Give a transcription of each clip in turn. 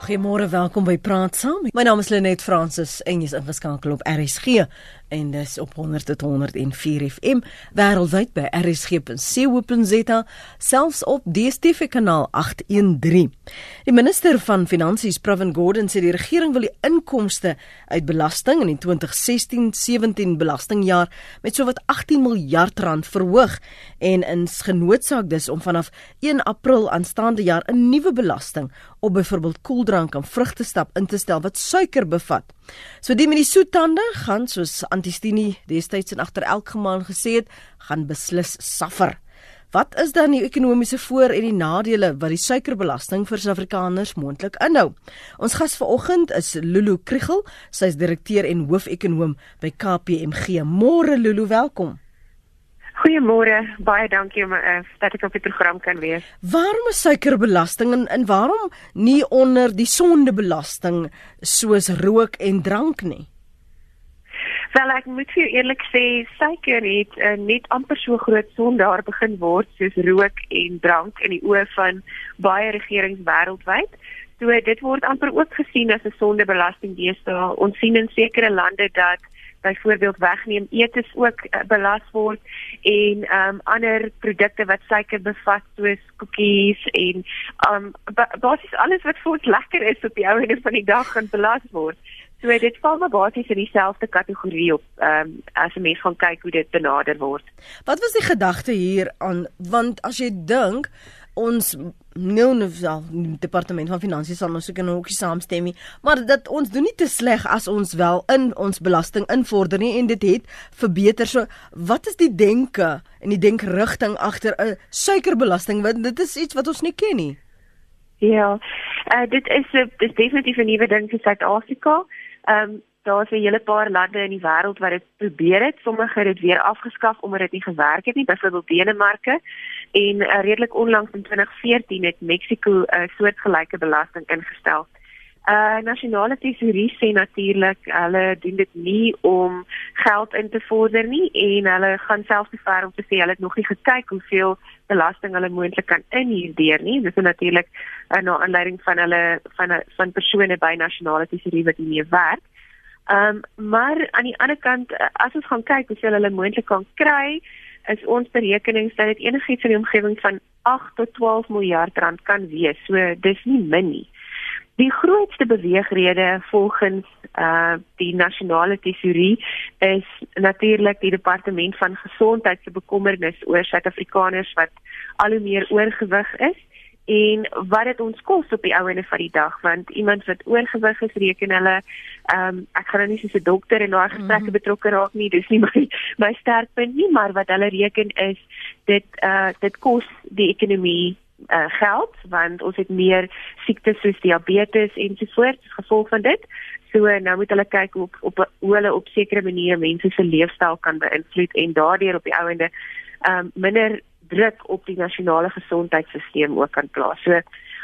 Goeiemôre, welkom by Praat Saam. My naam is Lenet Fransis en jy's ingeskakel op RSG en dis op 100.104 FM wêreldwyd by rsg.co.za selfs op DStv kanaal 813. Die minister van Finansies, Pravin Gordhan, sê die regering wil die inkomste uit belasting in die 2016-17 belastingjaar met sowat 18 miljard rand verhoog en ins genootsaak dus om vanaf 1 April aanstaande jaar 'n nuwe belasting op byvoorbeeld koeldrank en vrugtesap in te stel wat suiker bevat. So die met die soettande gaan soos Antistini destyds en agter elk gemaan gesê het, gaan beslis saffer. Wat is dan die ekonomiese voor- en die nadele wat die suikerbelasting vir Suid-Afrikaners moontlik inhou? Ons gas vanoggend is Lulu Kriegel, sy is direkteur en hoofekonoom by KPMG. Môre Lulu, welkom. Goeiemôre, baie dankie om uh, dat ek op die program kan wees. Waarom is suikerbelasting en, en waarom nie onder die sondebelasting soos rook en drank nie? Wel ek moet vir eerlik sê suiker het uh, net amper so groot sonde daar begin word soos rook en drank in die oë van baie regerings wêreldwyd. So dit word amper ook gesien as 'n sondebelasting deesdae. Ons sien in sekere lande dat byvoorbeeld wegneem eetes ook uh, belas word en um, ander produkte wat suiker bevat soos koekies en um, basies alles wat vir ons lekker is op die ou ende van die dag gaan belas word. So dit val maar basies in dieselfde kategorie op ehm um, as 'n mens gaan kyk hoe dit benader word. Wat was die gedagte hier aan want as jy dink ons nou nou wel departement van finansies sal nou seker nou ook saamstem nie maar dat ons doen nie te sleg as ons wel in ons belasting invorder nie en dit het verbeter. So wat is die denke en die denkrigting agter 'n suikerbelasting? Want dit is iets wat ons nie ken nie. Ja uh, dit is 'n dis definitief 'n nuwe ding vir Suid-Afrika. Um, daar's 'n hele paar lande in die wêreld wat dit probeer het. Sommige het dit weer afgeskaf omdat dit nie gewerk het nie byvoorbeeld Denemarke en uh, redelik onlangs in 2014 het Mexiko 'n uh, soortgelyke belasting ingestel. Uh nasionale tesourie sê natuurlik hulle doen dit nie om geld in te vorder nie en hulle gaan selfs te ver om te sê hulle het nog nie gekyk hoeveel belasting hulle moontlik kan inhierdeer nie. Dit is natuurlik uh, na aanleiding van hulle van van persone by nasionale tesourie wat hiermee werk. Ehm um, maar aan die ander kant uh, as ons gaan kyk hoeveel hulle moontlik kan kry, is ons berekenings dat dit enigiets in die omgewing van 8 tot 12 miljard rand kan wees. So dis nie min nie. Die grootste beweegrede volgens uh die nasionale tesourie is natuurlik die departement van gesondheid se bekommernis oor Suid-Afrikaners wat al hoe meer oorgewig is en wat dit ons kos op die ou ende van die dag want iemand wat oorgewig is reken hulle ehm um, ek gaan nou nie soos 'n dokter in daai gesprekke mm -hmm. betrokke raak nie dis nie my my sterkpunt nie maar wat hulle reken is dit uh dit kos die ekonomie uh geld want ons het meer siektes soos diabetes ensovoorts as gevolg van dit so nou moet hulle kyk op op hoe hulle op sekere maniere mense se leefstyl kan beïnvloed en daardeur op die ou ende ehm um, minder druk op die nasionale gesondheidstelsel ook kan plaas. So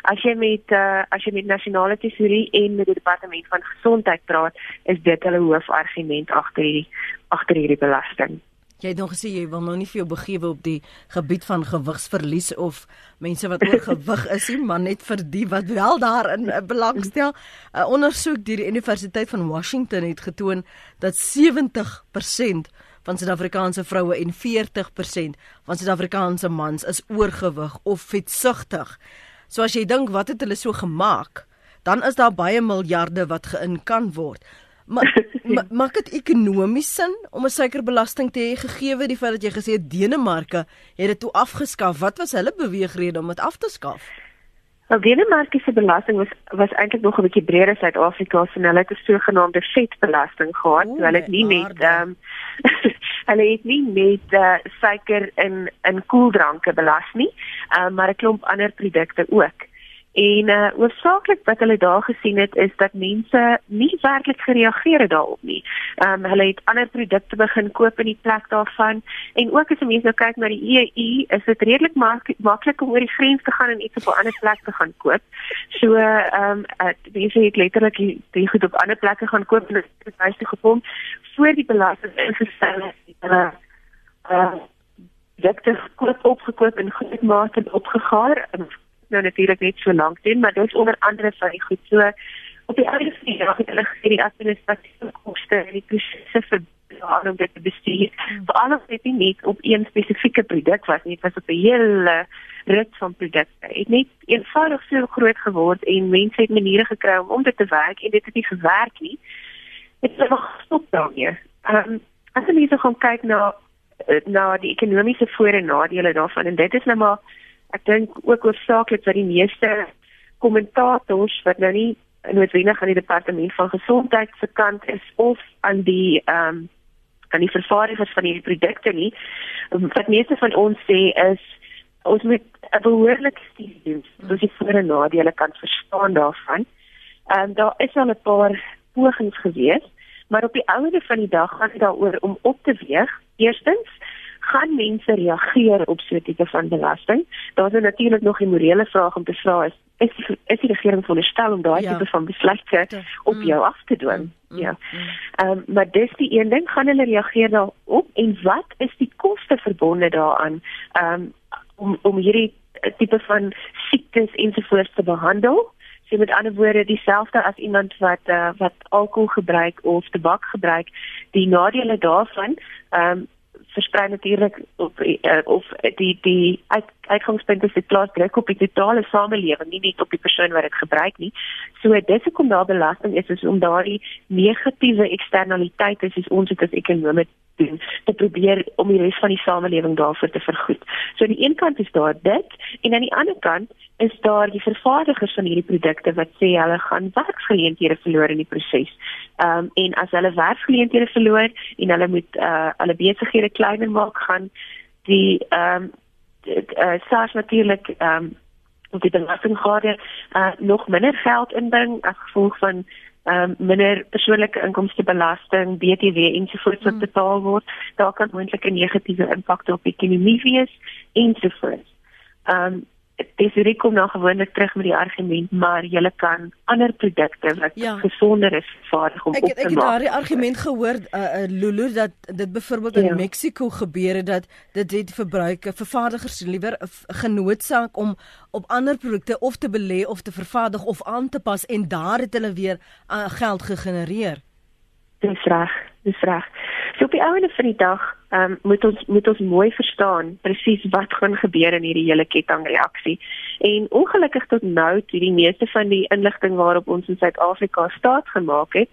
as jy met uh, as jy met nasionale tesourie en met die departement van gesondheid praat, is dit hulle hoofargument agter hierdie agter hierdie belasting. Jy het nog gesê jy wil nou nie vir jou begewe op die gebied van gewigsverlies of mense wat oorgewig is nie, maar net vir die wat wel daarin uh, belangstel. 'n uh, Ondersoek deur die Universiteit van Washington het getoon dat 70% van Suid-Afrikaanse vroue en 40% van Suid-Afrikaanse mans is oorgewig of vetsugtig. So as jy dink wat het hulle so gemaak, dan is daar baie miljarde wat geïn kan word. Maar ma, maak dit ekonomies sin om 'n suikerbelasting te hê gegee die feit dat jy gesê het Denemarke het dit toe afgeskaf. Wat was hulle beweegrede om dit af te skaf? Wel Denemarke se belasting was was eintlik nog 'n bietjie breër as Suid-Afrika se. Hulle het 'n sogenaamde vetbelasting gehad. Oeh, hulle het nie net ehm um, hulle het nie net uh, suiker in in koeldranke belas nie, uh, maar 'n klomp ander produkte ook. En uh hoofsaaklik wat hulle daar gesien het is dat mense nie werklik gereageer het daarop nie. Ehm um, hulle het ander produkte begin koop in die plek daarvan en ook as mense nou kyk na die EU, is dit redelik mak maklik om oor die grens te gaan en iets op 'n ander plek te gaan koop. So ehm um, mense het letterlik die goed op ander plekke gaan koop en dit is huis toe gekom voor die belasting ingestel het. Hulle uh dit het gekoop opgekoop en goed maak en opgegaar en nou natuurlik net so lank doen, maar dit is onder andere van die goed so op die einde van die dag het hulle gesê die administratiewe koste en die prosesse vir aan om dit te bestuur. Hmm. Vir alles het nie net op een spesifieke produk was nie, dit was op 'n hele rit van produkte. Het net eenvoudig so groot geword en mense het maniere gekry om om dit te werk en dit het nie gewerk nie. Dit het nog gestop daarmee. Ehm um, as jy mense gaan kyk na na die ekonomiese voor- en nadele daarvan en dit is nou maar ek dink ook hoofsaaklik wat die meeste kommentators wat nou nie noodwendig aan die departement van gesondheid se kant is of aan die ehm um, aan die vervaardigers van hierdie produkte nie. Wat meeste van ons sê is ons moet 'n behoorlike studie doen sodat jy voor en nadele kan verstaan daarvan. Ehm um, daar is al 'n paar pogings gewees, maar op die ouende van die dag gaan dit daaroor om op te weeg. Eerstens gaan mense reageer op so 'n tipe van belasting? Daar's nou natuurlik nog 'n morele vraag om te vra is is die, is die regering veronderstel om daai ja. tipe van besluite op mm. jou af te dwing? Mm. Ja. Mm. Ehm um, maar dis die een ding gaan hulle reageer daarop en wat is die koste verbonde daaraan? Ehm um, om om hierdie tipe van siektes ensovoorts te behandel? Sy met ander woorde dieselfde as iemand wat uh, wat alkohol gebruik of tabak gebruik, die nadele daarvan, ehm um, versprei natuurlik op uh, of die die uit, uitgangspunt is dit plaas druk op die totale samelewing nie net op die persoon wat dit gebruik nie. So dis hoekom daar belasting is is om daardie negatiewe eksternaliteite soos ons dit as ekonome doen te probeer om die res van die samelewing daarvoor te vergoed. So aan die een kant is daar dit en aan die ander kant is daar die vervaardigers van hierdie produkte wat sê hulle gaan werksgeleenthede verloor in die proses. Ehm um, en as hulle werksgeleenthede verloor en hulle moet uh hulle besighede kleiner maak gaan die ehm um, uh SARS natuurlik ehm um, op die belastinggade uh nog minder geld inbring as gevolg van um, minder persoonlike inkomstebelasting, BTW ensovoorts wat mm. betaal word, daar kan moontlik 'n negatiewe impak op die ekonomie wees ensovoorts. Ehm um, dis hierdie kom nou gewoonlik terug met die argument maar jy kan ander produkte wat ja. gesonder is vaardig om ek, op te maak. Ek het daardie argument gehoor uh, uh, Lulu dat dit byvoorbeeld ja. in Mexiko gebeur het dat dit het verbruike vervaardigers liewer genootsaak om op ander produkte of te belê of te vervaardig of aan te pas en daar het hulle weer uh, geld gegenereer. Dis reg, dis reg. So op die ouene van die dag, ehm um, moet ons moet ons mooi verstaan presies wat gaan gebeur in hierdie hele kettingreaksie. En ongelukkig tot nou toe die meeste van die inligting waarop ons in Suid-Afrika staat gemaak het,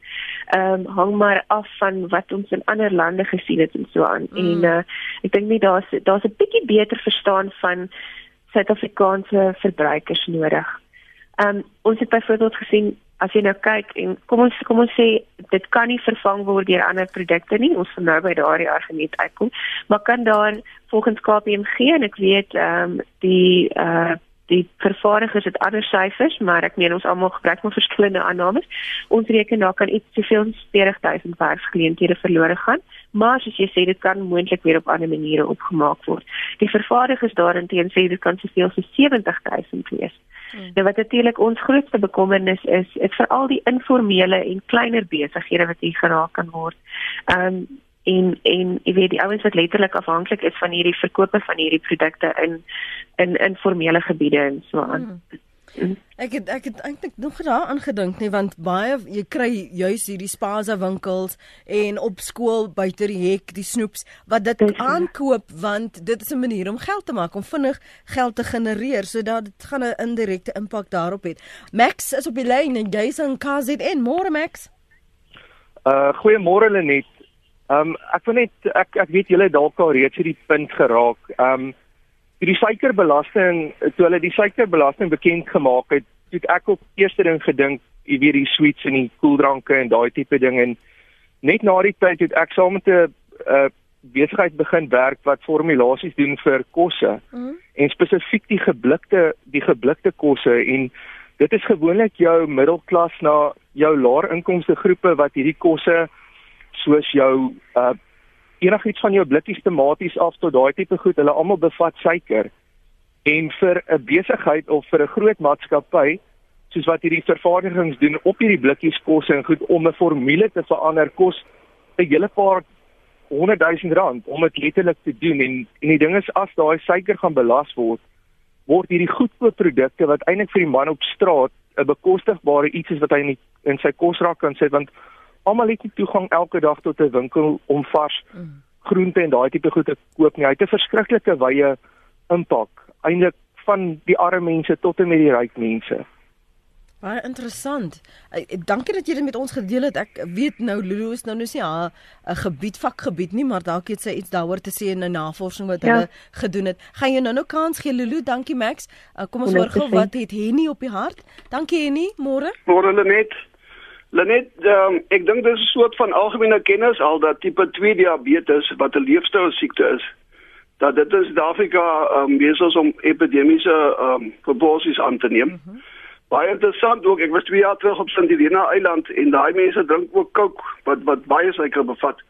ehm um, hang maar af van wat ons in ander lande gesien het en so aan. Mm. En uh, ek dink nie daar's daar's 'n bietjie beter verstaan van Suid-Afrikaanse verbruikers nodig. Ehm um, ons het byvoorbeeld gesien as jy nou kyk en kom ons kom ons sê dit kan nie vervang word deur ander produkte nie. Ons gaan nou by daardie argument uitkom. Maar kan daar volgens KPMG en ek weet ehm um, die uh die vervaardigers het ander syfers maar ek meen ons almal gebruik maar verskillende aannames. Ons reken daar kan iets soveel as 40000 werksgeleenthede verlore gaan maar soos jy sê dit kan moontlik weer op ander maniere opgemaak word. Die vervaardigers daarin sê dit kan soveel as 70000 wees Hmm. Nou wat natuurlik ons grootste bekommernis is, is veral die informele en kleiner besighede wat hier geraak kan word. Ehm um, en en jy weet die ouens wat letterlik afhanklik is van hierdie verkope van hierdie produkte in in informele gebiede en so aan. Hmm. Ek het ek het eintlik nog daaraan gedink nie want baie jy kry juis hierdie spaza winkels en op skool buite die hek die snoeps wat dit aankoop want dit is 'n manier om geld te maak om vinnig geld te genereer sodat dit gaan 'n indirekte impak daarop het. Max is op die lyn en jy's in KZN môre Max. Uh goeiemôre Lenet. Um ek wil net ek ek weet julle dalk al reeds hierdie punt geraak. Um die suikerbelasting toe hulle die suikerbelasting bekend gemaak het, het ek op eerste ding gedink, jy weet die sweets en die koeldranke en daai tipe ding. En net na die tyd het ek saam met 'n uh, besigheid begin werk wat formulasies doen vir kosse. Mm. en spesifiek die geblikte die geblikte kosse. En dit is gewoonlik jou middelklas na jou laer inkomste groepe wat hierdie kosse soos jou uh, enigiets van jou blikkies tomaties af tot daai tipe goed, hulle almal bevat suiker. En vir 'n besigheid of vir 'n groot maatskappy soos wat hierdie vervaardigings doen op hierdie blikkies kos en goed om 'n formule te verander kos 'n hele paar 100 000 rand om dit letterlik te doen en en die ding is as daai suiker gaan belas word word hierdie goedkoop produkte wat eintlik vir die man op straat 'n bekostigbare iets is wat hy in, die, in sy kosrak kan sit want almal het nie toegang elke dag tot 'n winkel om vars mm. groente en daai tipe goed te koop nie. Hy het 'n verskriklike wye impak eintlik van die arme mense tot en met die ryk mense. Baie interessant. Dankie dat jy dit met ons gedeel het. Ek weet nou Lulu is nou nou sê 'n gebied vakgebied nie, maar dalk het sy iets daaroor te sê in 'n navorsing wat ja. hulle gedoen het. Gaan jy nou nou kans gee Lulu? Dankie Max. Uh, kom ons hoor gou wat het Henny op die hart. Dankie Henny. Môre. Môre Lenet. Lenet, um, ek dink dis 'n soort van algemene kennis al dat tipe 2 diabetes wat 'n leefstyl siekte is dat dit in Suid-Afrika um, besig om epidemiese um, proporsies aan te neem. Mm -hmm. Baie interessant ook. Ek was 2 jaar terug op Sint Helena Eiland en daai mense drink ook Coke wat wat baie suiker bevat.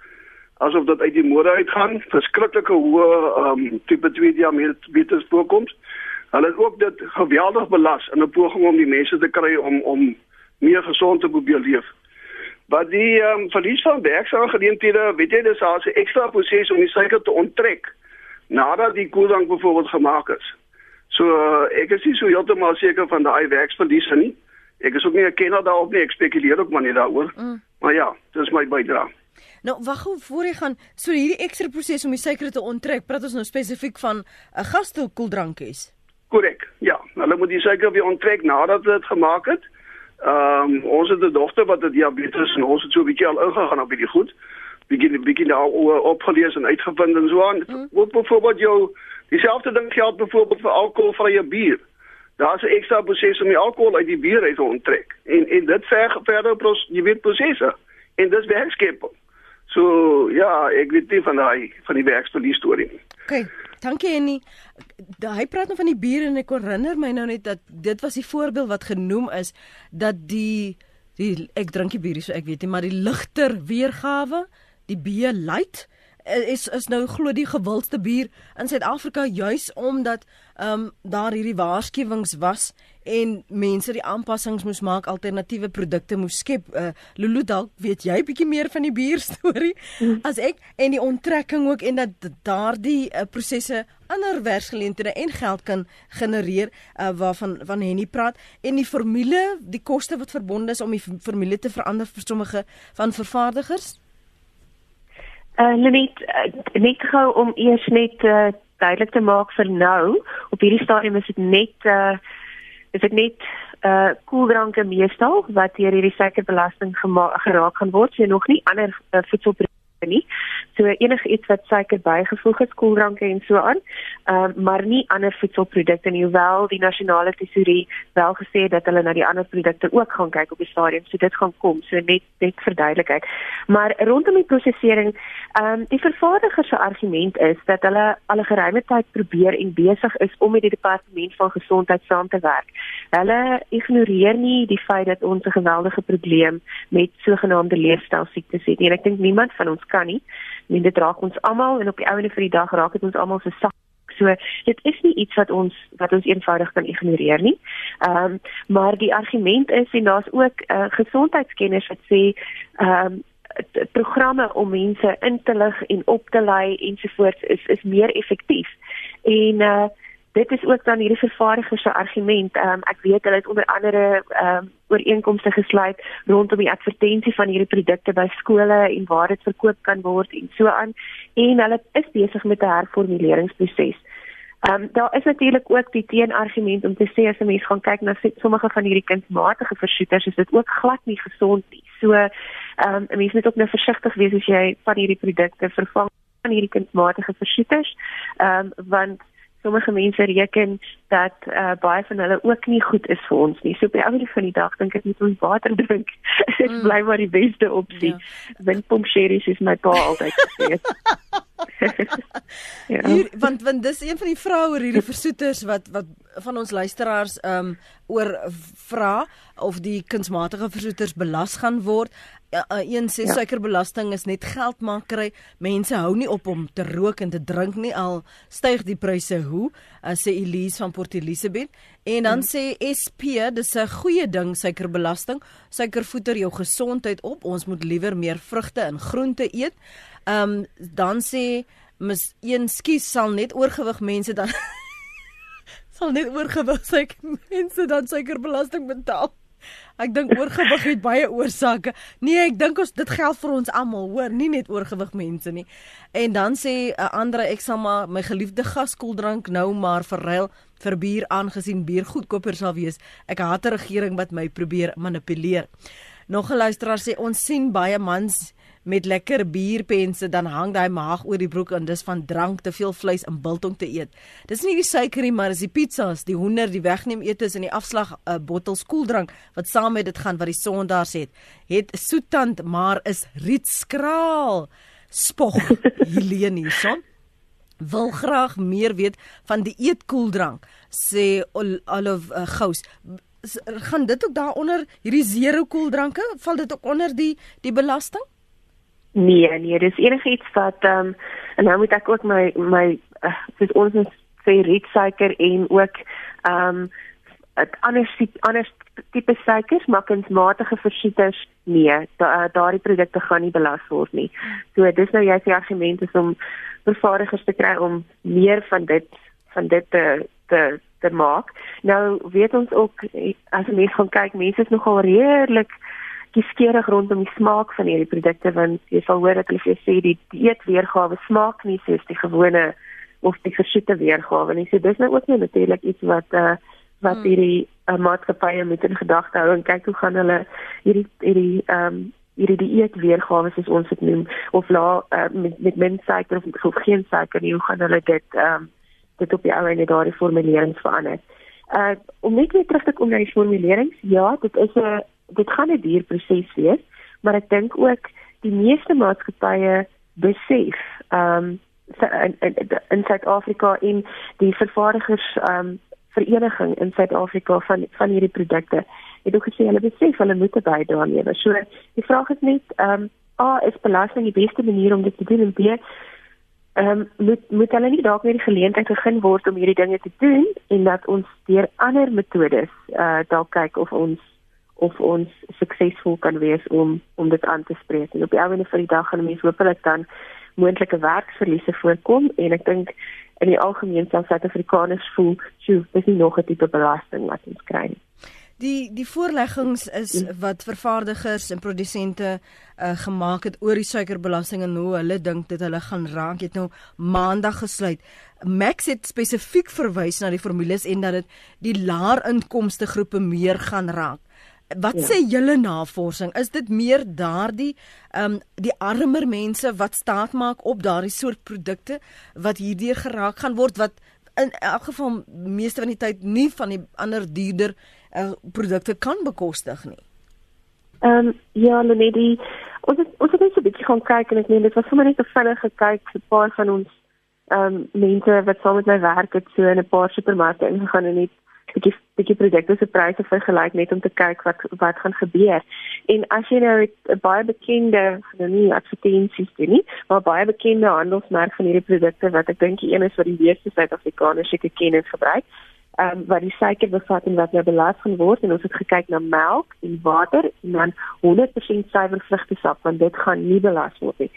Asof dit uit die mode uitgaan. Verskriklike hoë ehm um, tipe 2 diabetes voorkoms. Hulle is ook dit geweldig belas in 'n poging om die mense te kry om om meer gesond te probeer leef. Wat die um, verlies van werksaangeleenthede, weet jy, dis 'n ekstra proses om die suiker te onttrek nadat die koeldrank byvoorbeeld gemaak is. So uh, ek is nie so heeltemal seker van daai werksverliese nie. Ek is ook nie 'n kenner daarop nie. Ek spekuleer ook maar net daaroor. Mm. Maar ja, dis my bydrae. Nou, wag gou voor jy gaan. So hierdie ekstra proses om die suiker te onttrek, praat ons nou spesifiek van 'n uh, gastekoeldrankies. Korrek. Ja, hulle moet die suiker weer onttrek nadat hulle dit gemaak het. Ehm um, ons het 'n dogter wat het diabetes en ons het so 'n bietjie al ingegaan op hierdie goed. Begin begin nou opgelees en uitgevind en so aan. Mm. Wat byvoorbeeld jou Dieselfde ding geld byvoorbeeld vir alkoholvrye bier. Daar's 'n ekstra proses om die alkohol uit die bier uit te onttrek. En en dit verg verder pros, jy weet prosesse. En dis werkskeping. So ja, ek weet nie van daai van die werksverlies storie nie. OK. Dankie Annie. Hy praat nou van die bier en ek herinner my nou net dat dit was die voorbeeld wat genoem is dat die die ek drink die bier so ek weet nie maar die ligter weergawe, die B light is is nou glo die gewildste bier in Suid-Afrika juis omdat ehm um, daar hierdie waarskuwings was en mense die aanpassings moes maak alternatiewe produkte moes skep. Uh, Lulu dalk weet jy bietjie meer van die bier storie mm. as ek en die onttrekking ook en dat daardie uh, prosesse ander werksgeleenthede en geld kan genereer uh, waarvan van Henny praat en die formule, die koste wat verbonde is om die formule te verander vir sommige van vervaardigers. Uh net uh, net gou om eers net uh, duidelik te maak vir nou. Op hierdie stadium is dit net uh is dit net uh koeldranke meestal wat deur hierdie suikerbelasting geraak gaan word, so nog nie ander uh, voedselprodukte nie. So enige iets wat suiker bygevoeg het, koeldranke en so aan, uh, maar nie ander voedselprodukte nie, hoewel die nasionale tesourie wel gesê het dat hulle na die ander produkte ook gaan kyk op die stadium. So dit gaan kom, so net net verduidelikheid. Maar rondom die prosesering, ehm um, die vervaardiger se argument is dat hulle al 'n geruime tyd probeer en besig is om met die departement van gesondheid saam te werk. Hulle ignoreer nie die feit dat ons 'n geweldige probleem met sogenaamde leefstylsiektes het nie. En ek dink niemand van ons kan nie. En dit raak ons almal en op die einde van die dag raak dit ons almal se sak. So dit is nie iets wat ons wat ons eenvoudig kan ignoreer nie. Ehm um, maar die argument is en daar's ook uh, gesondheidskenners wat sê ehm um, programme om mense in te lig en op te lei ensovoorts is is meer effektief. En uh dit is ook dan hierdie vervaardiger se argument. Ehm um, ek weet hulle het onder andere ehm um, ooreenkomste gesluit rondom die advertensie van hierdie produkte by skole en waar dit verkoop kan word en so aan. En hulle is besig met 'n herformuleringsproses. Ehm um, daar is natuurlik ook die teenargument om te sê as 'n mens gaan kyk na sommige van hierdie kunsmatige versoeters, is dit ook glad nie gesond nie. So ehm um, 'n mens moet ook nou versigtig wees as jy van hierdie produkte vervang van hierdie kunsmatige versoeters. Ehm um, want sommige mense reken dat uh, baie van hulle ook nie goed is vir ons nie. So die einde van die dag dink ek moet ons water drink. Dit mm. bly maar die beste opsie. Ja. Windpomp sherries is my pa altyd gesê. ja. Hier, want want dis een van die vrae oor hierdie versoeters wat wat van ons luisteraars ehm um, oor vra of die kunsmatige versoeters belas gaan word. Ja, uh, een sê ja. suikerbelasting is net geldmakkery. Mense hou nie op om te rook en te drink nie al styg die pryse hoe, uh, sê Elise van Port Elizabeth. En dan hmm. sê SP, dis 'n goeie ding suikerbelasting. Suiker voeder jou gesondheid op. Ons moet liewer meer vrugte en groente eet. Ehm um, dan sê mis een skies sal net oorgewig mense dan Sal net oorgewig sy mense dan suikerbelasting betaal. Ek dink oorgewig het baie oorsake. Nee, ek dink ons dit geld vir ons almal, hoor, nie net oorgewig mense nie. En dan sê 'n uh, ander ek sal maar my geliefde gaskooldrank nou maar verruil vir bier aangesien bier goedkoper sal wees. Ek haat 'n regering wat my probeer manipuleer. Nog 'n luisteraar sê ons sien baie mans met lekker bierpense dan hang daai maag oor die broek en dis van drank te veel vleis en biltong te eet. Dis nie die suikerie maar dis die pizzas, die hoender, die wegneem etes en die afslag 'n uh, bottel skooldrank wat saam met dit gaan wat die sondaars het. Het soetant maar is rietskraal. Spog Helene hierson wil graag meer weet van die eetkoeldrank sê Olive uh, Gous gaan dit ook daaronder hierdie zero koeldranke val dit ook onder die die belasting Nee, nee, dis enigiets wat ehm um, en nou moet ek ook my my uh, soos ons sê rietsuiker en ook ehm um, ander ander tipe suikers, maar kunsmatige versoeters nee, da, daardie produkte gaan nie belas word nie. So dis nou jy se argument is om vervaardigers te kry om meer van dit van dit te te te maak. Nou weet ons ook as mense gaan kyk, mense is nogal redelik kieskeurig rondom die smaak van hierdie produkte want jy sal hoor dat hulle sê die dieet weergawe smaak nie soos die gewone of die versoete weergawe nie. So dis nou ook nie natuurlik iets wat uh wat hmm. hierdie uh, maatskappye moet in gedagte hou en kyk hoe gaan hulle hierdie hierdie ehm um, hierdie dieet weergawe soos ons dit noem of la uh, met met min suiker of, of geen suiker nie, hoe gaan hulle dit ehm um, dit op die ou en daardie formulerings verander. Uh om net weer terug te kom na die formulerings, ja, dit is 'n dit gaan 'n duur proses wees, maar ek dink ook die meeste maatskappye besef ehm um, in in Suid-Afrika en die vervaardigers ehm um, vereniging in Suid-Afrika van van hierdie produkte het ook gesê hulle besef hulle moet bydra lewer. So die vraag is net ehm um, A is belasting die beste manier om dit te doen en B ehm um, moet moet hulle nie dalk weer die geleentheid gegee word om hierdie dinge te doen en dat ons deur ander metodes uh, dalk kyk of ons of ons suksesvol kan wees om om dit aan te spreek. En op die einde van die dag gaan mense hopelik dan moontlike werksverliese voorkom en ek dink in die algemeen sal Suid-Afrikaners voel, "Sjoe, dis nie nog 'n tipe belasting wat ons kry nie." Die die voorleggings is wat vervaardigers en produsente uh, gemaak het oor die suikerbelasting en hoe hulle dink dit hulle gaan raak. Dit nou maandag gesluit. Max het spesifiek verwys na die formules en dat dit die laer inkomste groepe meer gaan raak. Wat ja. sê julle navorsing? Is dit meer daardie ehm um, die armer mense wat staat maak op daardie soort produkte wat hierdeur geraak gaan word wat in elk geval meeste van die tyd nie van die ander duurder uh, produkte kan bekostig nie. Ehm um, ja, Lenedy, ons het, ons het net so 'n bietjie gaan kyk en ek meen dit was sommer net 'n vinnige kyk vir 'n paar van ons ehm um, mense wat saam met my werk het so in 'n paar supermarkte ingegaan en net bietjie bietjie produkte se pryse vergelyk net om te kyk wat wat gaan gebeur. En as jy nou 'n baie bekende, nie advertensies doen nie, maar baie bekende handelsmerk van hierdie produkte wat ek dink die een is wat die meeste Suid-Afrikaners seker ken en gebruik, ehm um, wat die suiker bevat en wat nou belas gaan word en ons het gekyk na melk en water en dan 100% suiwer vrugtesap want dit gaan nie belas word nie.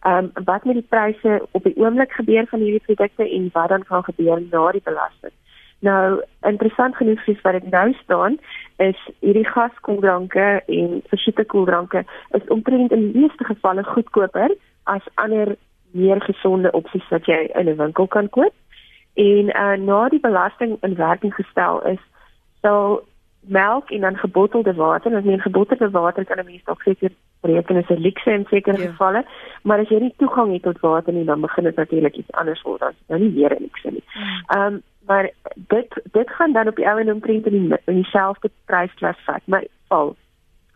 Ehm um, wat met die pryse op die oomblik gebeur van hierdie produkte en wat dan gaan gebeur na die belasting? Nou interessant genoeg is wat dit nou staan is hierdie gaskooldranke en versoete koeldranke is omtrent in die meeste gevalle goedkoper as ander meer gesonde opsies wat jy in 'n winkel kan koop. En uh, na die belasting in werking gestel is, sal melk en dan gebottelde water, as jy gebottelde water kan 'n mens dalk seker reken as 'n luxe in sekere ja. gevalle, maar as jy nie toegang het tot water nie, dan begin dit natuurlik iets anders word as nou nie meer 'n luxe nie. Hmm. Ehm um, maar dit dit gaan dan op die ou en omtrent in die in dieselfde prysklas vat. Maar val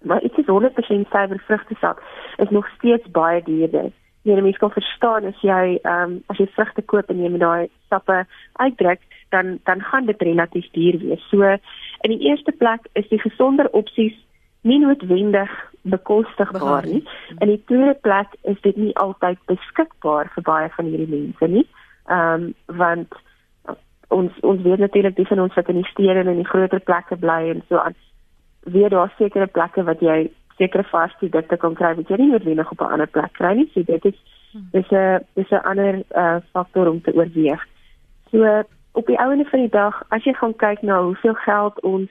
maar dit is 100% suiwer vrugtesap is nog steeds baie duurder. Jy mens kan verstaan as jy ehm um, as jy vrugte koop en jy met daai sappe uitdruk dan dan gaan dit relatief duur wees. So in die eerste plek is die gesonder opsies nie noodwendig bekostigbaar nie. In die tweede plek is dit nie altyd beskikbaar vir baie van hierdie mense nie. Ehm um, want ons ons weet natuurlik dis van ons wat in die stede en in die groter plekke bly en so aan weer daar sekere plekke wat jy sekere varsprodukte kan kry wat jy nie noodwendig op 'n ander plek kry nie. So dit is dis 'n dis 'n ander uh, faktor om te oorweeg. So op die ouene van die dag, as jy gaan kyk na hoeveel geld ons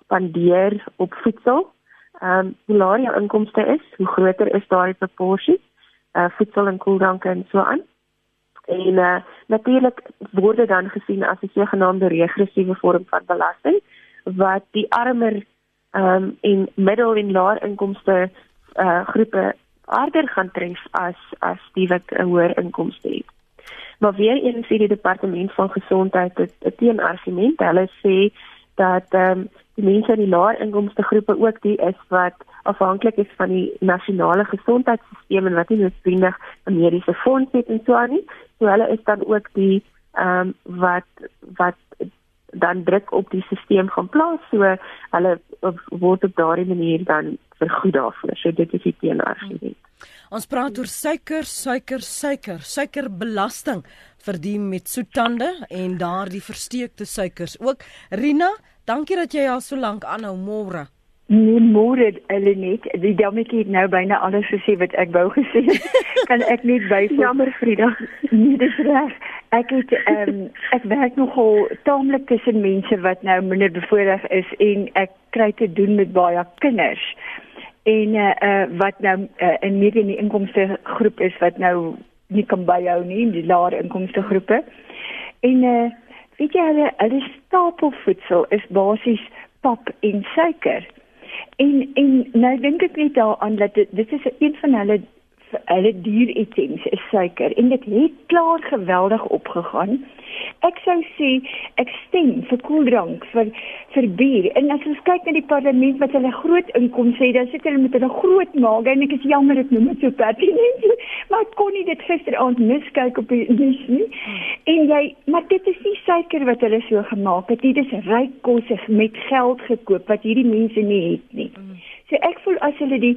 spandeer op voedsel, ehm um, hoe laer jou inkomste is, hoe groter is daardie proporsie uh voedsel en koeldranke en so aan. En uh natuurlik word dit dan gesien as 'n sogenaamde regressiewe vorm van belasting wat die armer ehm um, en middel en laer inkomste uh groepe harder gaan tref as as die wat 'n hoër inkomste het. Maar weer eens sê die departement van gesondheid 'n teenargument. Hulle sê dat ehm um, die mense in die laer inkomste groepe ook die is wat afhanklik is van die nasionale gesondheidstelsel en wat nie noodwendig 'n mediese fonds het en so aan nie. So hulle is dan ook die ehm um, wat wat dan druk op die stelsel gaan plaas so hulle word op daardie manier dan vergoed daarvoor. So dit is die teenargument. Ons praat oor suiker, suiker, suiker, suikerbelasting vir die met soetande en daardie versteekte suikers ook. Rina, dankie dat jy al so lank aanhou môre. Nee, môre Elenet, die dametjie het nou byna alles gesê wat ek wou gesê. kan ek net byvoeg? Jammer Frida. Nee, dis reg. Ek het ehm um, ek werk nogal taamlik tussen mense wat nou minder bevoordeel is en ek kry te doen met baie kinders. En uh, uh wat nou uh, in mediese inkomste groep is wat nou nie kan byhou nie, die laer inkomste groepe. En uh weet jy hulle hulle stapelvoedsel is basies pap en suiker. En en nou dink ek net daaraan dat dit, dit is een van hulle hulle dieritems is suiker en dit het klaar geweldig opgegaan. Ek sou sê ek stem vir koeldrank vir vir bier en as ons kyk na die parlement wat hulle groot inkomste het, dan sit hulle met hulle groot maag en ek is jammer ek noem dit so pertinent, maar ek kon nie dit gisteraand miskyk op die nuus nie. En jy, maar dit is nie suiker wat hulle so gemaak het nie, dit is ryk kos met geld gekoop wat hierdie mense nie het nie. So ek voel as hulle die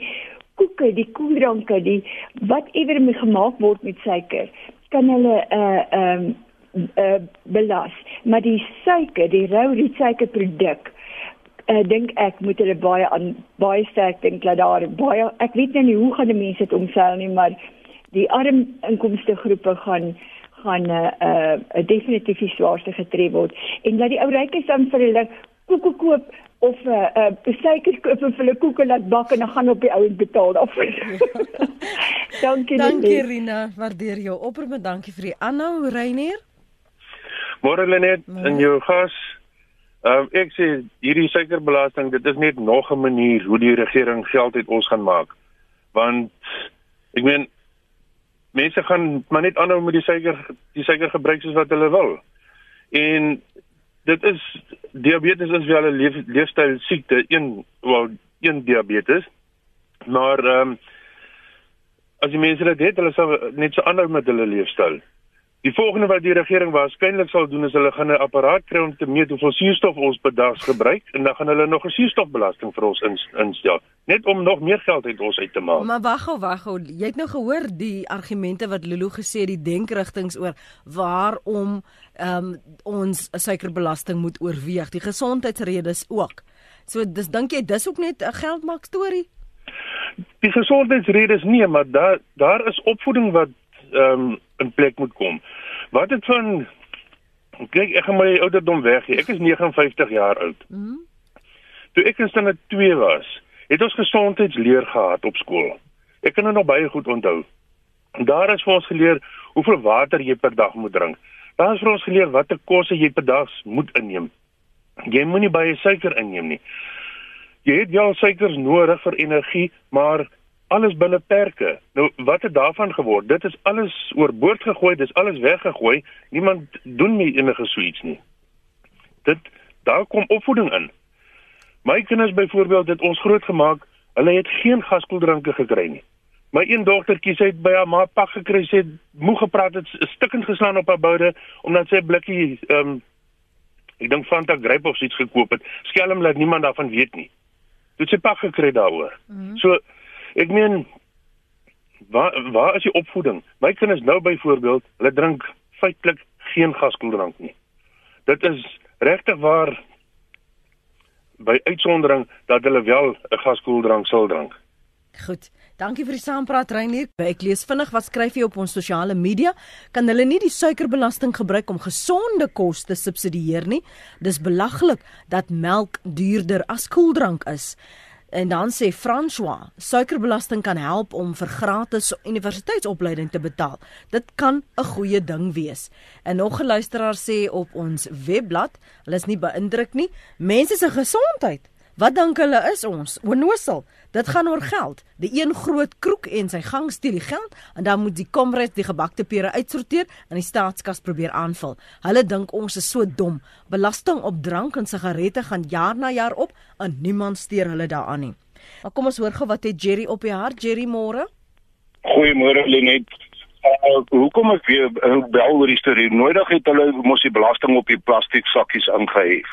koeke, die koeldranke, die whatever mee gemaak word met suiker, kan hulle 'n uh, ehm um, uh, belas. Maar die suiker, die rou die suikerproduk, uh, dink ek moet hulle baie aan baie sterk dink dat daar baie ek weet nou nie hoe gaan die mense dit omseil nie, maar die arm inkomste groepe gaan gaan 'n uh, uh, definitief die swaarste getref word en dat die ou rykes dan vir hulle koeke koop of 'n uh, uh, suiker koop vir hulle koeke laat bak en dan gaan op die ouens betaal daarvoor. dankie. Dankie Rina, waardeer jou oproep en dankie vir die aanhou Reinier. Môre Lenet en jou gas. Ehm um, ek sê hierdie suikerbelasting, dit is net nog 'n manier hoe die regering geld uit ons gaan maak. Want ek meen mense gaan maar net aanhou met die suiker die suiker gebruik soos wat hulle wil. En dit is diabetes is wel 'n leef, leefstyl siekte, een wel een diabetes. Maar ehm um, as die mense dit het, hulle sal net so aanhou met hulle leefstyl. Die volgende wat die regering waarskynlik sal doen is hulle gaan 'n apparaat kry om te meet hoeveel suurstof ons per dag gebruik en dan gaan hulle nog 'n suurstofbelasting vir ons instel net om nog meer geld uit ons uit te maak. Maar wag gou, wag gou. Jy het nou gehoor die argumente wat Lulu gesê het, die denkrigtinge oor waarom ehm um, ons 'n suikerbelasting moet oorweeg. Die gesondheidsredes ook. So dis dink jy dis ook net 'n geldmaak storie? Die gesondheidsredes nee, maar daar daar is opvoeding wat ehm um, in plek moet kom. Wat het van kyk ek gaan my ouderdom weg hier. Ek is 59 jaar oud. Mm Toe ek in standaard 2 was, het ons gesondheidsleer gehad op skool. Ek kan dit nog baie goed onthou. Daar is vir ons geleer hoeveel water jy per dag moet drink. Daar is vir ons geleer watter kosse jy per dag moet inneem. Jy moenie baie suiker inneem nie. Jy het wel suikers nodig vir energie, maar alles binne perke. Nou wat het daarvan geword? Dit is alles oorboord gegooi, dis alles weggegooi. Niemand doen nie enige so iets nie. Dit daar kom opvoeding in. My kinders byvoorbeeld het ons grootgemaak, hulle het geen gaskoeldranke gekry nie. My een dogtertjie sê by haar ma pak gekry sê moeg gepraat het stikkend geslaan op haar boude omdat sy blikkie ehm um, ek dink Fanta Grape of iets gekoop het. Skelm laat niemand daarvan weet nie. Dit sy pak gekry daaroor. Mm -hmm. So Ek meen waar waar is die opvoeding? My kinders nou byvoorbeeld, hulle drink feitelik geen gaskoeldrank nie. Dit is regtig waar by uitsondering dat hulle wel 'n gaskoeldrank sal drink. Goed. Dankie vir die saampraat Reinier. Ek lees vinnig wat skryf jy op ons sosiale media. Kan hulle nie die suikerbelasting gebruik om gesonde kos te subsidieer nie? Dis belaglik dat melk duurder as koeldrank is. En dan sê François, suikerbelasting kan help om vir gratis universiteitsopleiding te betaal. Dit kan 'n goeie ding wees. En nog 'n luisteraar sê op ons webblad, hulle is nie beïndruk nie, mense se gesondheid Wat dink hulle is ons? Onnosel. Dit gaan oor geld. Die een groot kroek en sy gang steel die geld en dan moet die komres die gebakte pere uitsorteer en die staatskas probeer aanvul. Hulle dink ons is so dom. Belasting op drank en sigarette gaan jaar na jaar op en niemand steur hulle daaraan nie. Maar kom ons hoor gou wat het Jerry op die hart. Jerry môre. Goeiemôre Lenet. Uh, hoekom ek weer uh, bel oor die storie? Nodig het hulle mos die belasting op die plastiek sakkies ingehef.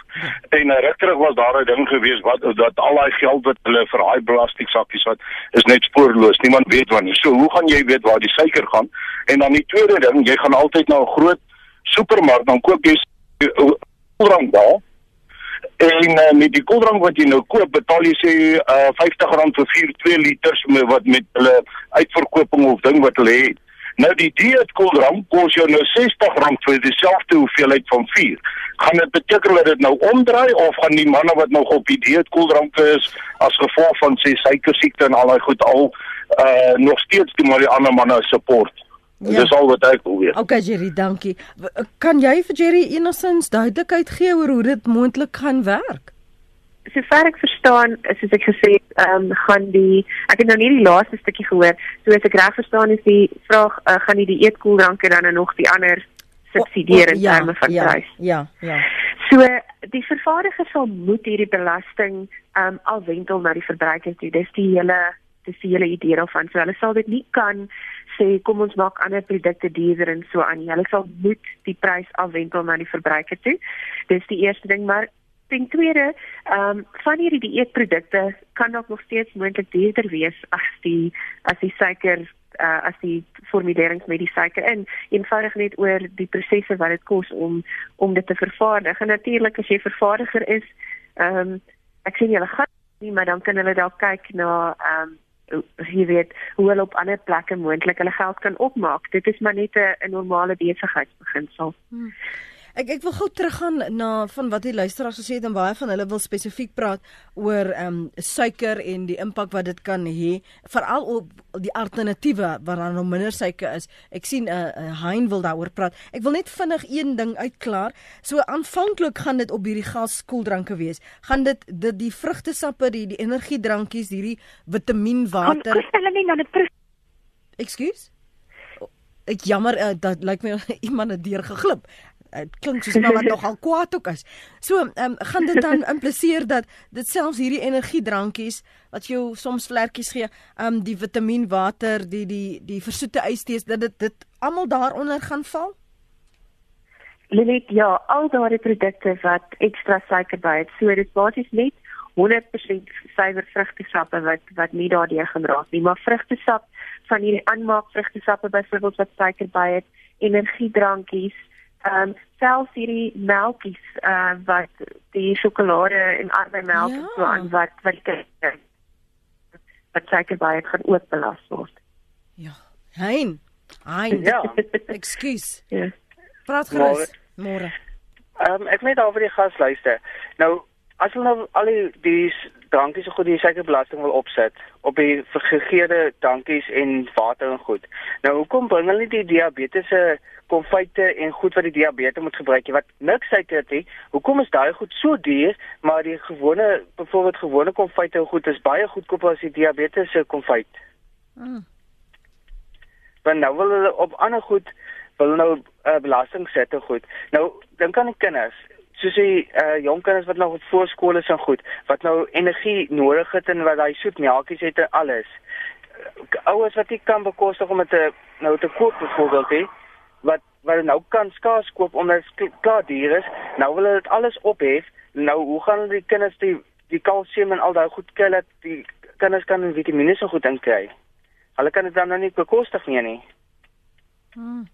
En uh, regtig was daar 'n ding gewees wat dat al daai geld wat hulle vir daai plastiek sakkies wat is net spoorloos. Niemand weet wanneer. So hoe gaan jy weet waar die suiker gaan? En dan die tweede ding, jy gaan altyd na 'n groot supermark dan koop jy koeldrank daar. En uh, met die koeldrank wat jy nou koop, betaal jy sê uh, R50 vir 4 2 liters wat met hulle uitverkoping of ding wat hulle het. Nou die dieet koeldrank kos jou nou R60 vir dieselfde hoeveelheid van 4. Gaan dit beteken dat dit nou omdraai of gaan die manne wat nog op die dieet koeldrank is as gevolg van sê suiker siekte en al daai goed al uh nog steeds die maar die ander manne support? Ja. Dis al wat ek wil weet. Okay Jerry, dankie. Kan jy vir Jerry enigstens duidelikheid gee oor hoe dit moontlik gaan werk? Sover ek verstaan, soos ek gesê het, ehm um, gaan die ek het nou nie die laaste stukkie gehoor. So as ek reg verstaan is die vraag uh, gaan die eetkoeldranke dan nog die ander subsidieer in ja, terme van ja, prys. Ja, ja. So die vervaardiger sal moet hierdie belasting ehm um, alwentel na die verbruiker toe. Dis die hele dis die hele idee daarvan. So hulle sal dit nie kan sê kom ons maak ander produkte duurder en so aan. Hulle sal moet die prys afwentel na die verbruiker toe. Dis die eerste ding, maar Ten tweede, ehm um, van hierdie dieetprodukte kan dalk nog steeds moontlik duurder wees as die as die suiker uh, as die formulerings met die suiker in eenvoudig net oor die prosesse wat dit kos om om dit te vervaardig. En natuurlik as jy vervaardiger is, ehm um, ek sien julle gaan nie, maar dan kan hulle dalk kyk na ehm um, jy weet hoe hulle op ander plekke moontlik hulle geld kan opmaak. Dit is maar net 'n normale besigheidsbeginsel. Hmm. Ek ek wil gou teruggaan na van wat die luisteraars gesê het en baie van hulle wil spesifiek praat oor ehm um, suiker en die impak wat dit kan hê veral op die alternatiewe waar daar nog minder suiker is. Ek sien 'n uh, uh, Hein wil daaroor praat. Ek wil net vinnig een ding uitklaar. So aanvanklik gaan dit op hierdie gaskoeldranke wees. Gaan dit dit die vrugtesappe, die die energiedrankies, hierdie vitaminwater. Kom stel hulle nie na die terug. Ekskuus? Ek jammer uh, dat lyk like my iemand het deur geglip dit klink soos nou wat nogal kwaad ook is. So, ehm um, gaan dit dan impliseer dat dit selfs hierdie energiedrankies wat jou soms vlekkies gee, ehm um, die vitamienwater, die die die versoete ystees dat dit dit almal daaronder gaan val? Linet, ja, al daardie produkte wat ekstra suiker by het, so dit basies net 100% suiwer vrugtesappe wat wat nie daardeur geraak nie, maar vrugtesap van hierdie aanmaak vrugtesappe byvoorbeeld wat suiker by het, energiedrankies, ehm um, selfs hierdie melkies uh wat die sjokolade en arbeidmelk ja. so aan wat wat kyk wat seker baie gaan ook belas word. Ja. Hein. Hein. Ja. Ekskuus. Ja. Praat gerus. Môre. Ehm um, ek net oor die gas luister. Nou as hulle nou al die die drankies so goed die suikerbelasting wil opset op die vergegeerde drankies en water en goed. Nou hoekom bring hulle nie die diabetese konfyte en goed wat die diabetes moet gebruik wat niks suiker het nie. Hoekom is daai goed so duur, maar die gewone byvoorbeeld gewone konfyte goed is baie goedkoper as die diabetes se konfyt. Mm. Want nou wil hulle op ander goed wil nou uh, belasting sit en goed. Nou dink aan die kinders soos die uh, jong kinders wat nog op voorskole is en goed wat nou energie nodig het en wat daai soet melkies het en alles ouers wat nie kan bekostig om dit nou te koop byvoorbeeld hè wat wat nou kan skaars koop omdat dit klaar duur is. Nou wil hulle dit alles ophef. Nou hoe gaan die kinders die die kalsium en al daai goed kry dat die kinders kan vitamiene so goed inkry? Hulle kan dit dan nou nie bekostig nie nie. Hmm.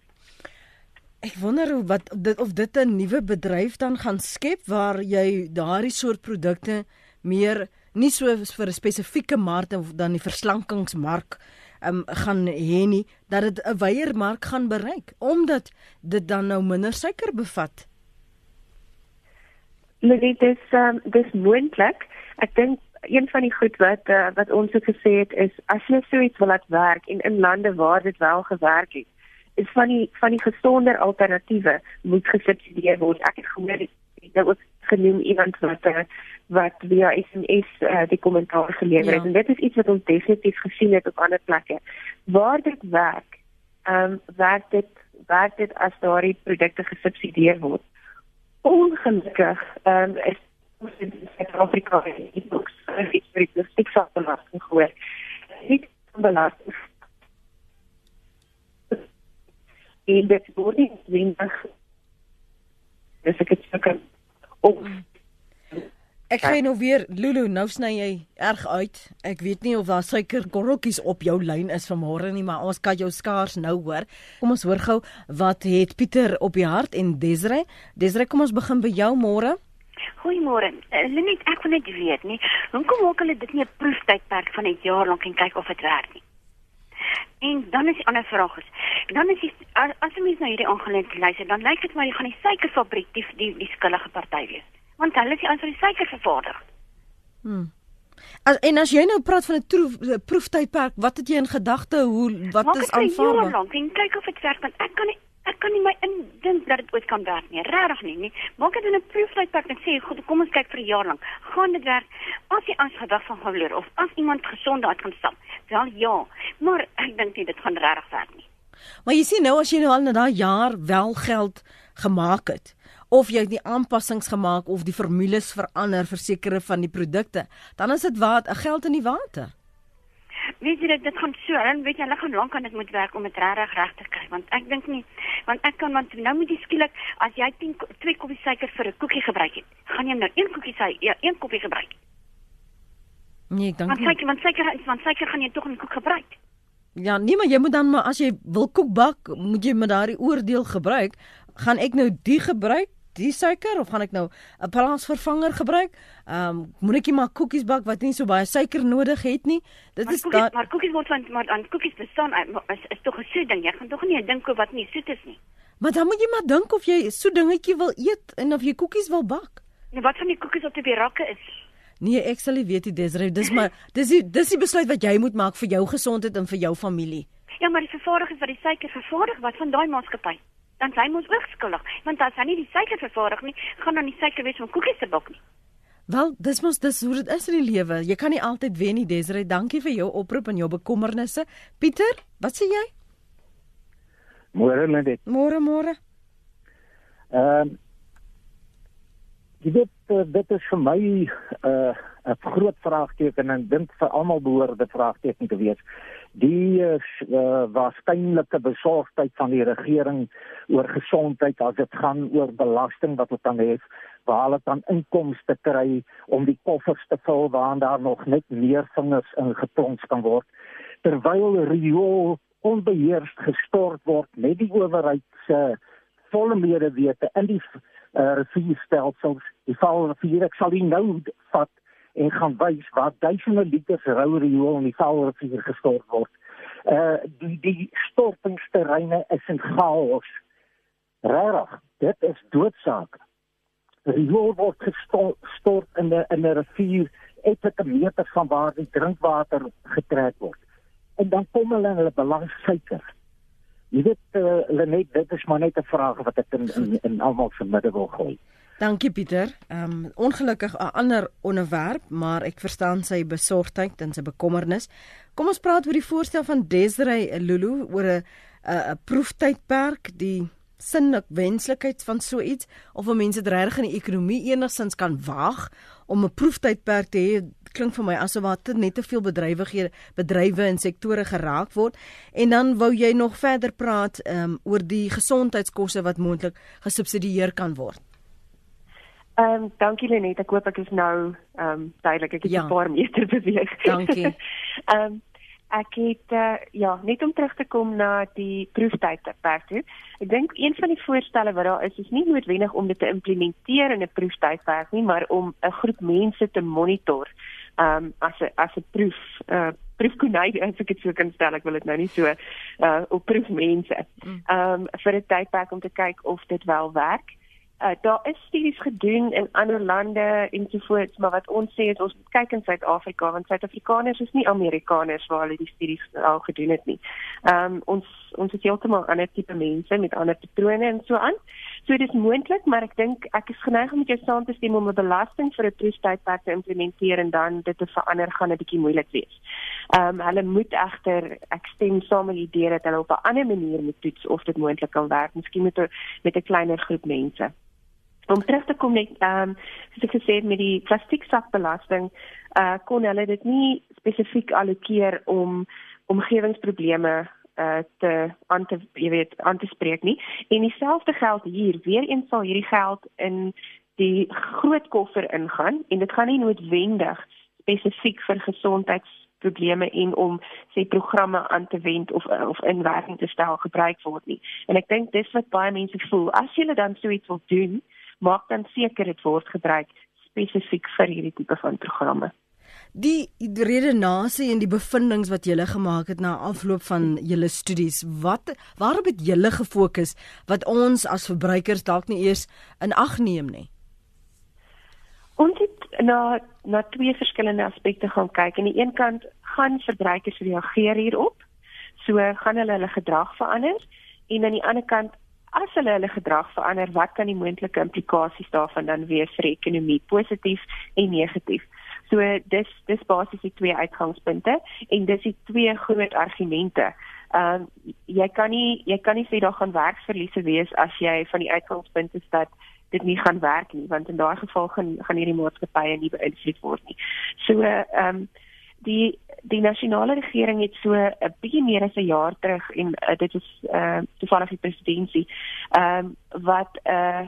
Ek wonder hoe wat dit of dit 'n nuwe bedryf dan gaan skep waar jy daardie soort produkte meer nie so vir 'n spesifieke mark of dan die verslankingsmark um, gaan hê nie dat dit 'n wyeer mark gaan bereik omdat dit dan nou minder suiker bevat. Dit is um, dis moontlik. Ek dink een van die goed wat uh, wat ons het gesê het is as jy so iets wil laat werk en in lande waar dit wel gewerk het, is van die van die gesonder alternatiewe moet gesubsidieer word. Ek het gehoor dit nou ook genoem iemand wat uh, wat via SMS uh, die kommentaar gelewer het ja. en dit is iets wat ons definitief gesien het op ander plekke. Waar dit werk, ehm um, werk dit werk dit as daardie produkte gesubsidieer word. Ongelukkig ehm um, is ons in Suid-Afrika nie ook so iets vir die stikstofbelasting gehoor. Dit belasting en dit word nie dwingend dis ek het seker op Ek kry nou weer Lulu, nou sny jy erg uit. Ek weet nie of daar suikerkorreltjies op jou lyn is vanmôre nie, maar ons kan jou skaars nou hoor. Kom ons hoor gou wat het Pieter op die hart en Desre. Desre, kom ons begin by jou môre. Goeiemôre. Uh, Lenet, ek wil net weet nie, hoekom maak hulle dit nie 'n proeftydperk van 'n jaar lank en kyk of dit werk nie? En dan is die ander vraag is, dan is die, as, jy mens nou hierdie aangeleentheid luister, dan lyk dit maar jy gaan die suikerfabriek die die, die skuldige party wees want hulle is die aan vir die suiker vervaardig. Hmm. As en as jy nou praat van 'n proeftydperk, wat het jy in gedagte hoe wat Maak is aanvaarbaar? Maak dit kyk of dit werk want ek kan nie ek kan nie my indink dat dit ooit kan werk nie. Regtig nie, nie. Maak dit in 'n proeftydperk en sê goed, kom ons kyk vir 'n jaar lank. Gaan dit werk? As jy as gedag van gehoor of as iemand gesond uit kan stap. Wel ja, maar ek dink nie dit gaan regtig werk nie. Maar jy sien nou as jy nou al na daai jaar wel geld gemaak het of jy die aanpassings gemaak of die formules verander vir sekere van die produkte, dan is dit wat 'n geld in die water. Weet jy dit dit gaan so, en weet jy hulle gaan lank aan dit moet werk om dit reg reg te kry, want ek dink nie want ek kan want nou moet jy skielik as jy 10 2 koppie suiker vir 'n koekie gebruik het, gaan jy nou 1 koekie sy ja, 1 koppie gebruik. Nee, ek dink nie. Want suiker, want suiker, want suiker gaan jy tog in koek gebruik. Ja, nee, maar jy moet dan maar as jy wil koek bak, moet jy met daardie oordeel gebruik. Gaan ek nou die gebruik die suiker of gaan ek nou 'n plaasvervanger gebruik? Ehm um, moet ek maar koekies bak wat nie so baie suiker nodig het nie. Dit maar is koekies, maar koekies word van maar aan koekies bestaan is, is tog 'n soet ding. Jy gaan tog nie 'n ding koop wat nie soet is nie. Maar dan moet jy maar dink of jy so dingetjie wil eet en of jy koekies wil bak. Nee, wat van die koekies op die rakke is? Nee, ek sal nie weet die Desiree, dis maar dis die dis die besluit wat jy moet maak vir jou gesondheid en vir jou familie. Ja, maar die vervaardigers wat die suiker vervaardig, wat van daai maatskappy? dan sy moet ook skuldig. Want as hy nie die suiker vervaardig nie, gaan dan die suiker wees om koekies te bak nie. Wel, dis mos dis hoe dit is in die lewe. Jy kan nie altyd wen nie, Desiree. Dankie vir jou oproep en jou bekommernisse. Pieter, wat sê jy? Môre net. Môre, môre. Ehm uh, dit eh, dit is vir my 'n uh, 'n groot vraagteken en dink vir almal behoort dit vraagteken te wees. Die uh, waarskynlike besorgdheid van die regering oor gesondheid as dit gaan oor belasting wat hulle dan het waar hulle dan inkomste kry om die koffers te vul waar daar nog net meer vingers in geplons kan word. Terwyl riool onbeheers gestort word met die owerheid se volle medewete in die uh, rivierstelsels die val rivier ek sal nou vat en gaan wys waar duisende liters rou riool in die Vaalrivier gestort word. Uh die die stortingsterreine is in chaos. Rarig, dit is doodsaak. Riool word gestort in 'n in 'n rivier etlike meter van waar die drinkwater getrek word. En dan kom hulle en hulle belang suiker. Jy weet uh, Lenet, dit is maar net 'n vraag wat ek in in, in almal se midde wil gooi. Dankie Pieter. Ehm um, ongelukkig 'n ander onderwerp, maar ek verstaan sy besorgdheid en sy bekommernis. Kom ons praat oor die voorstel van Desiree Lulu oor 'n 'n proeftydperk, die sinlik wenslikheid van so iets of om mense regtig in die ekonomie enigstens kan waag om 'n proeftydperk te hê. Klink vir my asof wat net te veel bedrywighede, bedrywe en sektore geraak word. En dan wou jy nog verder praat um, oor die gesondheidskoste wat moontlik gesubsidieer kan word. Ehm um, dankie Lenet, ek hoop ek is nou ehm um, duidelik. Ek het 'n ja. paar meter beweeg. Dankie. Ehm um, ek het uh, ja, net om terug te kom na die proeftyd tydperk toe. Ek dink een van die voorstelle wat daar is, is nie noodwendig om dit te implementeer in 'n proeftydperk nie, maar om 'n groep mense te monitor um, as 'n as 'n proef uh proefkonyn as ek dit so kan stel ek wil dit nou nie so uh op proef mense mm. ehm um, vir 'n tydperk om te kyk of dit wel werk uh, daar is studies gedoen in ander lande ensovoorts, maar wat ons sê is ons kyk in Suid-Afrika want Suid-Afrikaners is nie Amerikaners waar hulle die studies al gedoen het nie. Ehm um, ons ons is heeltemal ander tipe mense met ander patrone en so aan. So dit is moontlik, maar ek dink ek is geneig om met jou saam te stem om 'n belasting vir 'n toestydperk te implementeer en dan dit te verander gaan 'n bietjie moeilik wees. Ehm um, hulle moet egter ek stem saam met die idee dat hulle op 'n ander manier moet toets of dit moontlik kan werk, miskien met 'n met 'n kleiner groep mense om terug te kom net ehm um, soos ek gesê het met die plastieksakbelasting uh kon hulle dit nie spesifiek allokeer om omgewingsprobleme uh te aan te jy weet aan te spreek nie en dieselfde geld hier weer eens sal hierdie geld in die groot koffer ingaan en dit gaan nie noodwendig spesifiek vir gesondheidsprobleme en om sê programme aan te wend of of in werking te stel gebruik word nie. En ek dink dis wat baie mense voel. As jy dan so iets wil doen, maak dan seker dit word gebruik spesifiek vir hierdie tipe van programme. Die redenasie en die bevindinge wat julle gemaak het na afloop van julle studies, wat waarop het julle gefokus wat ons as verbruikers dalk nie eers in ag neem nie? Ons het na na twee verskillende aspekte gaan kyk. Aan die een kant gaan verbruikers reageer hierop. So gaan hulle hulle gedrag verander en aan die ander kant as hulle hulle gedrag verander, wat kan die moontlike implikasies daarvan dan wees vir ekonomie, positief en negatief? So dis dis basies die twee uitgangspunte en dis die twee groot argumente. Ehm um, jy kan nie jy kan nie sê daar gaan werksverliese wees as jy van die uitgangspunte dat dit nie gaan werk nie, want in daai geval gaan gaan hierdie maatskappye nie beïnvloed word nie. So ehm um, die die nasionale regering het so 'n bietjie meer as 'n jaar terug en uh, dit is uh toevallig die presidentsie ehm um, wat 'n uh,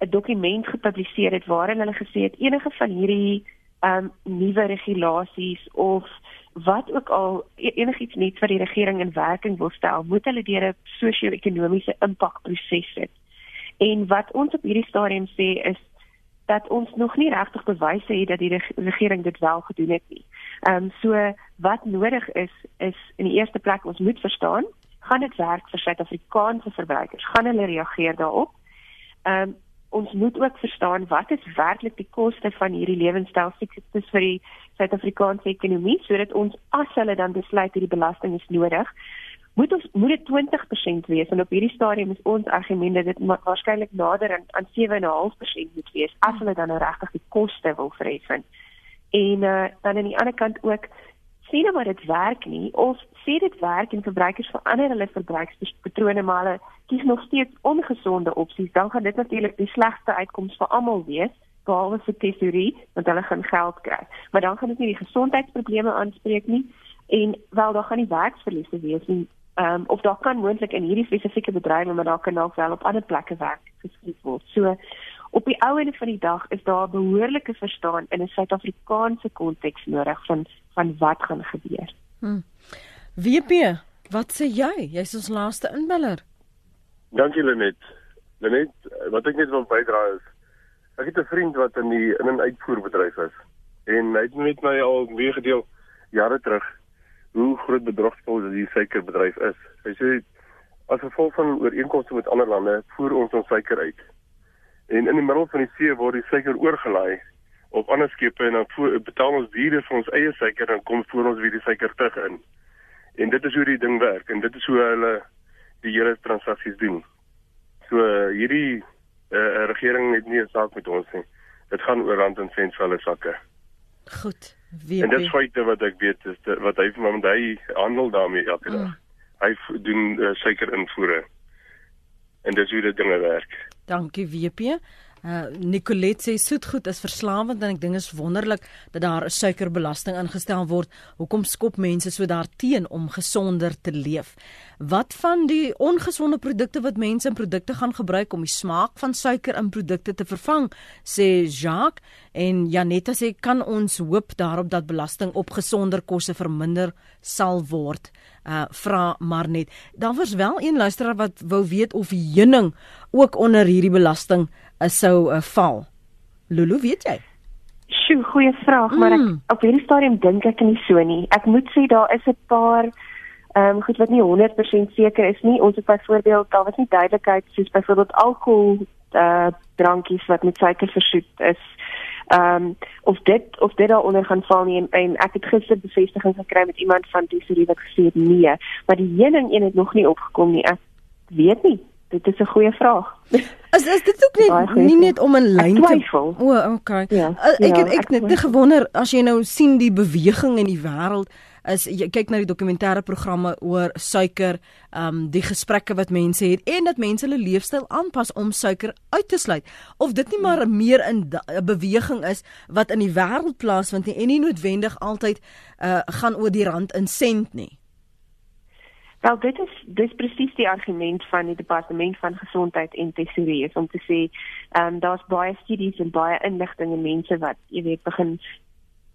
'n dokument gepubliseer het waarin hulle gesê het enige van hierdie ehm um, nuwe regulasies of wat ook al e-, enigiets net wat die regering in werking wil stel, moet hulle deur 'n sosio-ekonomiese impakproses sit. En wat ons op hierdie stadium sê is dat ons nog nie regtig bewyse het dat die regering dit wel gedoen het nie. Ehm um, so wat nodig is is in die eerste plek ons moet verstaan, gaan dit werk vir Suid-Afrikaanse verbruikers? Gaan hulle reageer daarop? Ehm um, ons moet ook verstaan wat is werklik die koste van hierdie lewenstyl siektes vir die Suid-Afrikaanse ekonomie sodat ons as hulle dan besluit hierdie belasting is nodig, moet ons moet dit 20% wees en op hierdie stadium is ons argument dat dit waarskynlik nader aan, aan 7.5% moet wees as hulle dan nou regtig die koste wil verhef en uh, dan aan die ander kant ook sien nou maar dit werk nie of sê dit werk en verbruikers verander hulle verbruikspatrone maar hulle kies nog steeds ongesonde opsies dan gaan dit natuurlik die slegste uitkoms vir almal wees behalwe vir tesorie want hulle gaan geld kry. Maar dan gaan dit nie die gesondheidsprobleme aanspreek nie en wel daar gaan nie werksverliese wees nie um, of daar kan moontlik in hierdie spesifieke bedrywe maar daar kan ook wel op ander plekke werk geskep word so op die ou ende van die dag is daar behoorlike verstaan in 'n Suid-Afrikaanse konteks nodig van van wat gaan gebeur. Hm. WP, wat sê jy? Jy's ons laaste inbeller. Dankie Lenet. Lenet, wat ek net wil bydra is ek het 'n vriend wat in die in 'n uitvoerbedryf is en hy het met my al meer gedeel jare terug hoe groot bedrogspel die suikerbedryf is. Hy sê as gevolg van ooreenkomste met ander lande voer ons ons suiker uit En in die middel van die see word die suiker oorgelaai op ander skepe en dan betaal ons diere vir ons eie suiker en kom voor ons weer die suiker terug in. En dit is hoe die ding werk en dit is hoe hulle die hele transaksies doen. So hierdie uh, regering het nie 'n saak met ons nie. Dit gaan oor rand en sent vir hulle sakke. Goed. Wie En dit is feite wat ek weet is dit, wat hy van hy handel daarmee elke dag. Mm. Hy doen uh, suiker invoere. En dis hoe dit dinge werk. Dankie WP. Uh Nicolet sê soetgoed is verslawend en ek dink is wonderlik dat daar 'n suikerbelasting ingestel word. Hoekom skop mense so daarteen om gesonder te leef? Wat van die ongesonde produkte wat mense in produkte gaan gebruik om die smaak van suiker in produkte te vervang? sê Jacques en Janetta sê kan ons hoop daarop dat belasting op gesonder kosse verminder sal word? Uh vra maar net. Daar was wel een luisteraar wat wou weet of heuning ook onder hierdie belasting sou uh, val. Lulu, weet jy? Sjoe, goeie vraag, mm. maar ek Mm. op hierdie stadium dink ek nie so nie. Ek moet sê daar is 'n paar ehm um, goed wat nie 100% seker is nie. Ons het byvoorbeeld daar was nie duidelikheid soos byvoorbeeld alkohol uh drankies wat met suiker versoet is. Ehm um, of dit of dit daaronder gaan val nie en, en ek het gister bevestiging gekry met iemand van Tesorie wat gesê het nee, maar die heuning een het nog nie opgekom nie. Ek weet nie. Dit is 'n goeie vraag. Is is dit ook Baie net goeie nie net om 'n lyn te. O, okay. Ja, Uh, ek ja, het ek ek net gewonder as jy nou sien die beweging in die wêreld is jy kyk na die dokumentêre programme oor suiker, ehm um, die gesprekke wat mense het en dat mense hulle leefstyl aanpas om suiker uit te sluit. Of dit nie maar meer 'n beweging is wat in die wêreld plaasvind nie en nie noodwendig altyd uh gaan oor die rand in sent nie. Wel dit is dis presies die argument van die departement van gesondheid en tesorie is om te sê ehm um, daar's baie studies en baie inligting en mense wat jy weet begin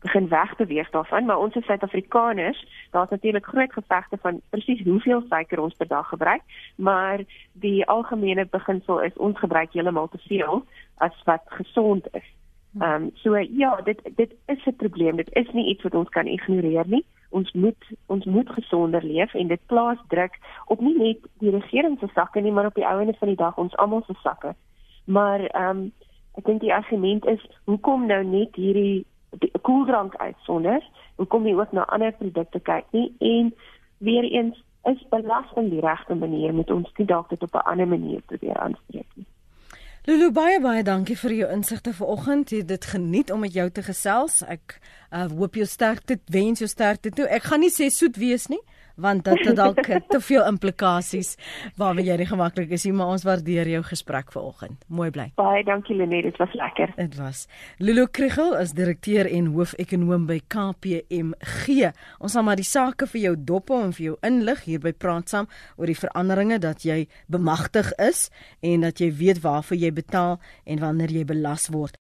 begin wegbeweeg daarvan maar ons as Suid-Afrikaners daar's natuurlik groot gevegte van presies hoeveel suiker ons per dag gebruik maar die algemene beginsel is ons gebruik heeltemal te veel as wat gesond is. Ehm um, so ja, dit dit is 'n probleem. Dit is nie iets wat ons kan ignoreer nie. Ons moet ons moet gesonder leef en dit plaas druk op nie net die regering se sakke nie, maar op die ouene van die dag ons almal se sakke. Maar ehm um, ek dink die argument is hoekom nou net hierdie die koeldrank uitsonder? Hoekom nie ook na ander produkte kyk nie? En weer eens is belasting die regte manier moet ons nie dalk dit op 'n ander manier probeer aanspreek nie. Lulu baie baie dankie vir jou insigte vanoggend. Jy het dit geniet om met jou te gesels. Ek uh, hoop jou sterkte, wens jou sterkte toe. Ek gaan nie sê soet wees nie, want dit het dalk te veel implikasies waarmee jy nie gemaklik is nie, maar ons waardeer jou gesprek vanoggend. Mooi bly. Baie dankie Lenet, dit was lekker. Dit was Lulu Kriegel as direkteur en hoofekonoom by KPMG. Ons sal maar die sake vir jou dop en vir jou inlig hier by Praat saam oor die veranderinge dat jy bemagtig is en dat jy weet waarvoor jy betaal en wanneer jy belas word.